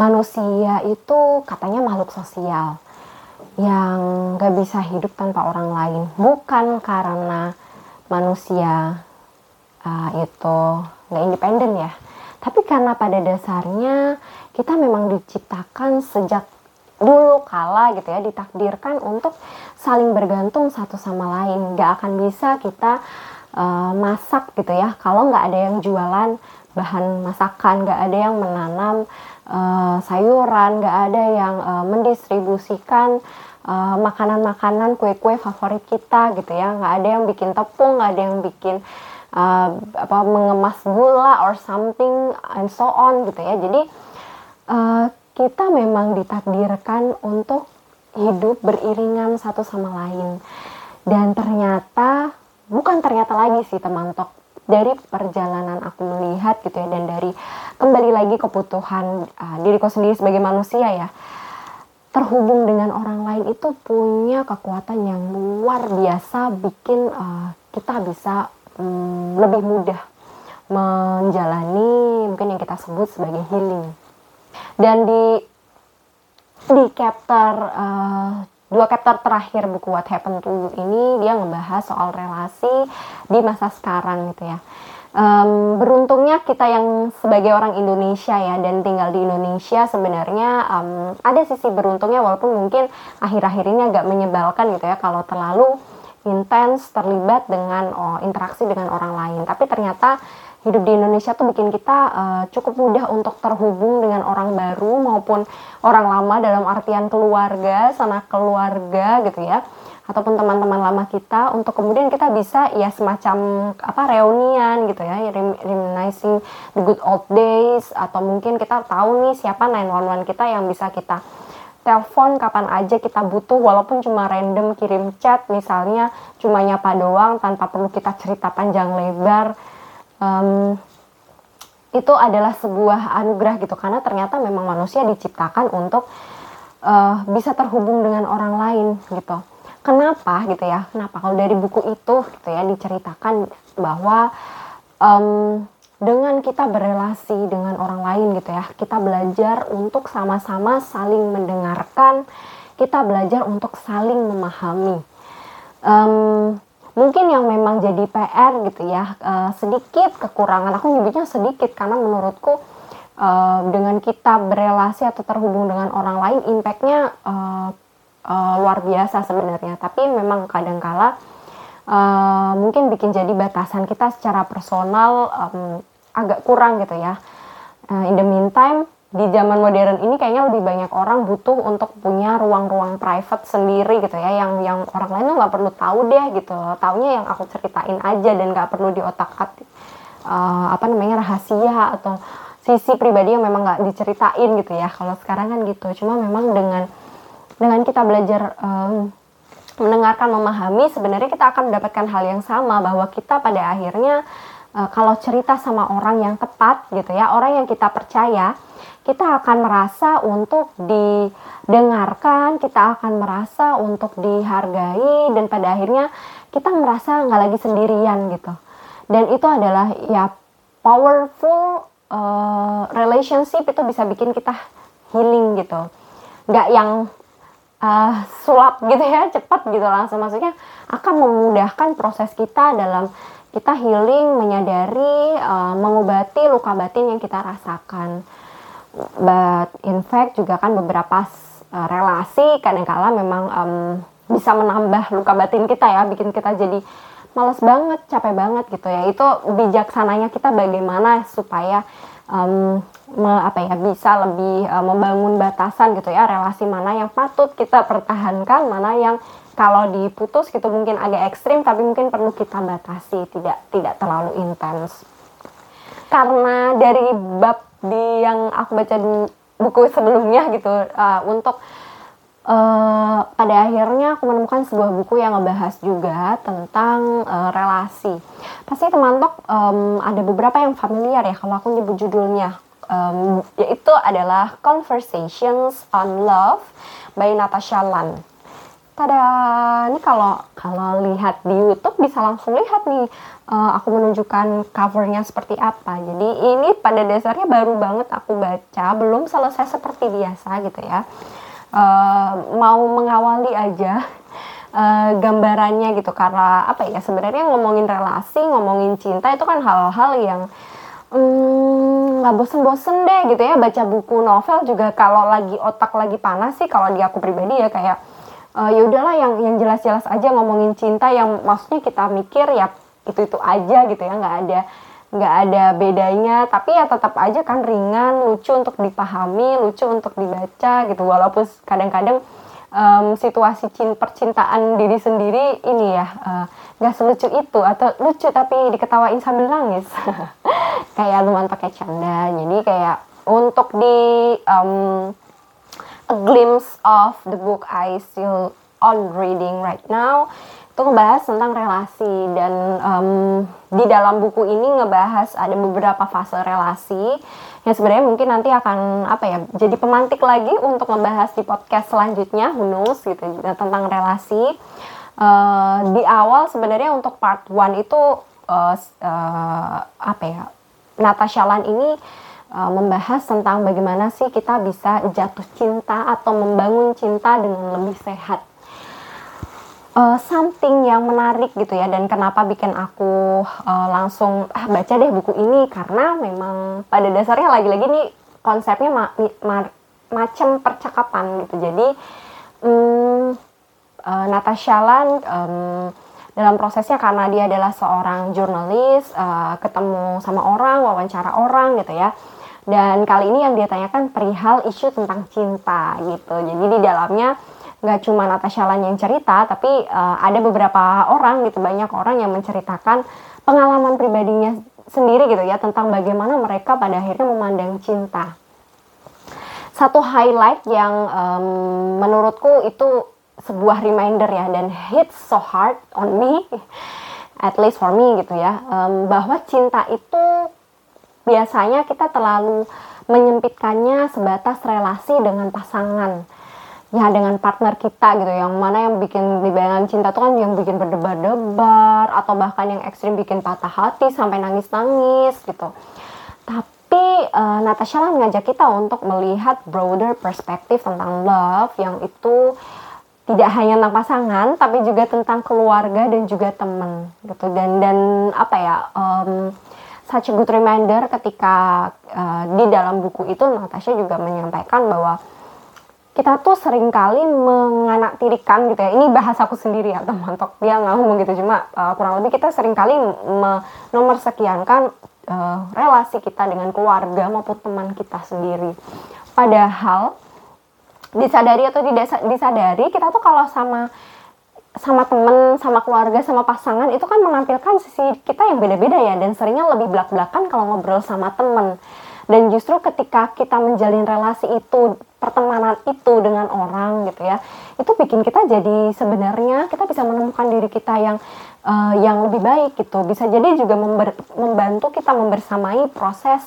manusia itu katanya makhluk sosial yang gak bisa hidup tanpa orang lain. Bukan karena manusia uh, itu gak independen ya. Tapi karena pada dasarnya kita memang diciptakan sejak dulu kala gitu ya ditakdirkan untuk saling bergantung satu sama lain. Gak akan bisa kita uh, masak gitu ya. Kalau nggak ada yang jualan bahan masakan nggak ada yang menanam uh, sayuran nggak ada yang uh, mendistribusikan makanan makanan-makanan kue-kue favorit kita gitu ya. Nggak ada yang bikin tepung nggak ada yang bikin uh, apa mengemas gula or something and so on gitu ya. Jadi uh, kita memang ditakdirkan untuk hidup beriringan satu sama lain. Dan ternyata bukan ternyata lagi sih teman tok dari perjalanan aku melihat gitu ya dan dari kembali lagi kebutuhan uh, diriku sendiri sebagai manusia ya terhubung dengan orang lain itu punya kekuatan yang luar biasa bikin uh, kita bisa um, lebih mudah menjalani mungkin yang kita sebut sebagai healing. Dan di di chapter uh, dua chapter terakhir buku What Happened to You ini dia ngebahas soal relasi di masa sekarang gitu ya. Um, beruntungnya kita yang sebagai orang Indonesia ya dan tinggal di Indonesia sebenarnya um, ada sisi beruntungnya walaupun mungkin akhir-akhir ini agak menyebalkan gitu ya kalau terlalu intens terlibat dengan oh, interaksi dengan orang lain. Tapi ternyata hidup di Indonesia tuh bikin kita uh, cukup mudah untuk terhubung dengan orang baru maupun orang lama dalam artian keluarga, sanak keluarga gitu ya ataupun teman-teman lama kita untuk kemudian kita bisa ya semacam apa reunian gitu ya reminiscing the good old days atau mungkin kita tahu nih siapa 911 kita yang bisa kita telepon kapan aja kita butuh walaupun cuma random kirim chat misalnya cuma nyapa doang tanpa perlu kita cerita panjang lebar um, itu adalah sebuah anugerah gitu karena ternyata memang manusia diciptakan untuk uh, bisa terhubung dengan orang lain gitu. Kenapa gitu ya? Kenapa kalau dari buku itu gitu ya diceritakan bahwa um, dengan kita berelasi dengan orang lain gitu ya, kita belajar untuk sama-sama saling mendengarkan, kita belajar untuk saling memahami. Um, mungkin yang memang jadi PR gitu ya uh, sedikit kekurangan. Aku nyebutnya sedikit karena menurutku uh, dengan kita berelasi atau terhubung dengan orang lain impactnya uh, uh, luar biasa sebenarnya. Tapi memang kadangkala uh, mungkin bikin jadi batasan kita secara personal um, agak kurang gitu ya. Uh, in the meantime di zaman modern ini kayaknya lebih banyak orang butuh untuk punya ruang-ruang private sendiri gitu ya. Yang yang orang lain tuh nggak perlu tahu deh gitu. Taunya yang aku ceritain aja dan nggak perlu di otak atik uh, apa namanya rahasia atau sisi pribadi yang memang nggak diceritain gitu ya. Kalau sekarang kan gitu. Cuma memang dengan dengan kita belajar um, mendengarkan memahami sebenarnya kita akan mendapatkan hal yang sama. Bahwa kita pada akhirnya uh, kalau cerita sama orang yang tepat gitu ya orang yang kita percaya kita akan merasa untuk didengarkan, kita akan merasa untuk dihargai dan pada akhirnya kita merasa nggak lagi sendirian gitu. Dan itu adalah ya powerful uh, relationship itu bisa bikin kita healing gitu. Nggak yang uh, sulap gitu ya, cepat gitu langsung maksudnya akan memudahkan proses kita dalam kita healing, menyadari, uh, mengobati luka batin yang kita rasakan but in fact juga kan beberapa uh, relasi kadangkala memang um, bisa menambah luka batin kita ya bikin kita jadi males banget capek banget gitu ya. Itu bijaksananya kita bagaimana supaya um, me, apa ya bisa lebih uh, membangun batasan gitu ya relasi mana yang patut kita pertahankan mana yang kalau diputus gitu mungkin agak ekstrim tapi mungkin perlu kita batasi tidak tidak terlalu intens. Karena dari bab di yang aku baca di buku sebelumnya gitu uh, untuk uh, pada akhirnya aku menemukan sebuah buku yang ngebahas juga tentang uh, relasi. Pasti teman-teman um, ada beberapa yang familiar ya kalau aku nyebut judulnya. Um, yaitu adalah Conversations on Love by Natasha Lan. Tada ini kalau kalau lihat di YouTube bisa langsung lihat nih uh, aku menunjukkan covernya seperti apa. Jadi ini pada dasarnya baru banget aku baca belum selesai seperti biasa gitu ya. Uh, mau mengawali aja uh, gambarannya gitu. Karena apa ya sebenarnya ngomongin relasi ngomongin cinta itu kan hal-hal yang hmm, nggak bosen-bosen deh gitu ya. Baca buku novel juga kalau lagi otak lagi panas sih kalau di aku pribadi ya kayak uh, ya udahlah yang yang jelas-jelas aja ngomongin cinta yang maksudnya kita mikir ya itu itu aja gitu ya nggak ada nggak ada bedanya. Tapi ya tetap aja kan ringan lucu untuk dipahami lucu untuk dibaca gitu. Walaupun kadang-kadang um, situasi cinta percintaan diri sendiri ini ya uh, nggak selucu itu atau lucu tapi diketawain sambil nangis. Kayak lumayan pakai canda. Jadi kayak untuk di um, a glimpse of the book I still on reading right now. Itu ngebahas tentang relasi dan um, di dalam buku ini ngebahas ada beberapa fase relasi yang sebenarnya mungkin nanti akan apa ya jadi pemantik lagi untuk ngebahas di podcast selanjutnya hunus gitu tentang relasi. Uh, di awal sebenarnya untuk part one itu uh, uh, apa ya Natasha Lan ini uh, membahas tentang bagaimana sih kita bisa jatuh cinta atau membangun cinta dengan lebih sehat. Uh, something yang menarik gitu ya dan kenapa bikin aku uh, langsung ah, baca deh buku ini karena memang pada dasarnya lagi-lagi nih konsepnya ma ma macam percakapan gitu jadi um, uh, Natasha Lan um, dalam prosesnya karena dia adalah seorang jurnalis uh, ketemu sama orang wawancara orang gitu ya dan kali ini yang dia tanyakan perihal isu tentang cinta gitu. Jadi di dalamnya nggak cuma Natasha Lan yang cerita, tapi uh, ada beberapa orang gitu, banyak orang yang menceritakan pengalaman pribadinya sendiri gitu ya tentang bagaimana mereka pada akhirnya memandang cinta. Satu highlight yang um, menurutku itu sebuah reminder ya dan hits so hard on me, at least for me gitu ya, um, bahwa cinta itu biasanya kita terlalu menyempitkannya sebatas relasi dengan pasangan. Ya dengan partner kita gitu. Yang mana yang bikin di bayangan cinta tuh kan yang bikin berdebar-debar atau bahkan yang ekstrim bikin patah hati sampai nangis-nangis gitu. Tapi uh, Natasha lah mengajak kita untuk melihat broader perspektif tentang love yang itu tidak hanya tentang pasangan tapi juga tentang keluarga dan juga teman gitu. Dan dan apa ya um, such a good reminder ketika uh, di dalam buku itu Natasha juga menyampaikan bahwa kita tuh sering kali menganaktirikan gitu ya. Ini bahasaku sendiri ya teman tok dia nggak ngomong gitu. Cuma uh, kurang lebih kita sering kali nomor sekiankan uh, relasi kita dengan keluarga maupun teman kita sendiri. Padahal disadari atau tidak disadari kita tuh kalau sama sama temen, sama keluarga, sama pasangan itu kan menampilkan sisi kita yang beda-beda ya dan seringnya lebih belak-belakan kalau ngobrol sama temen. Dan justru ketika kita menjalin relasi itu pertemanan itu dengan orang gitu ya itu bikin kita jadi sebenarnya kita bisa menemukan diri kita yang uh, yang lebih baik gitu. Bisa jadi juga membantu kita membersamai proses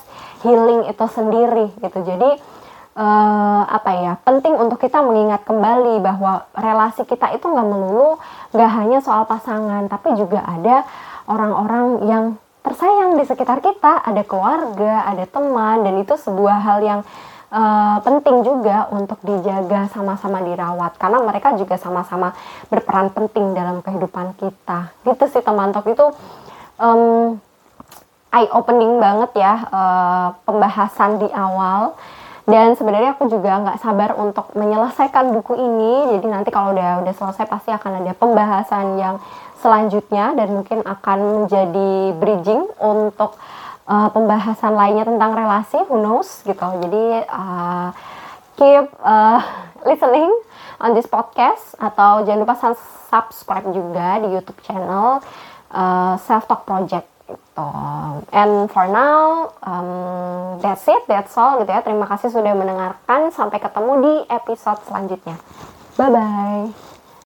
healing itu sendiri gitu. Jadi uh, apa ya penting untuk kita mengingat kembali bahwa relasi kita itu nggak melulu nggak hanya soal pasangan tapi juga ada orang-orang yang tersayang di sekitar kita. Ada keluarga ada teman dan itu sebuah hal yang uh, penting juga untuk dijaga sama-sama dirawat. Karena mereka juga sama-sama berperan penting dalam kehidupan kita. Gitu sih teman tok. Itu um, eye opening banget ya uh, pembahasan di awal dan sebenarnya aku juga nggak sabar untuk menyelesaikan buku ini. Jadi nanti kalau udah udah selesai pasti akan ada pembahasan yang selanjutnya dan mungkin akan menjadi bridging untuk uh, pembahasan lainnya tentang relasi who knows gitu. Jadi uh, keep uh, listening on this podcast atau jangan lupa subscribe juga di YouTube channel uh, Self Talk Project gitu. And for now, um, that's it, that's all gitu ya. Terima kasih sudah mendengarkan. Sampai ketemu di episode selanjutnya. Bye bye.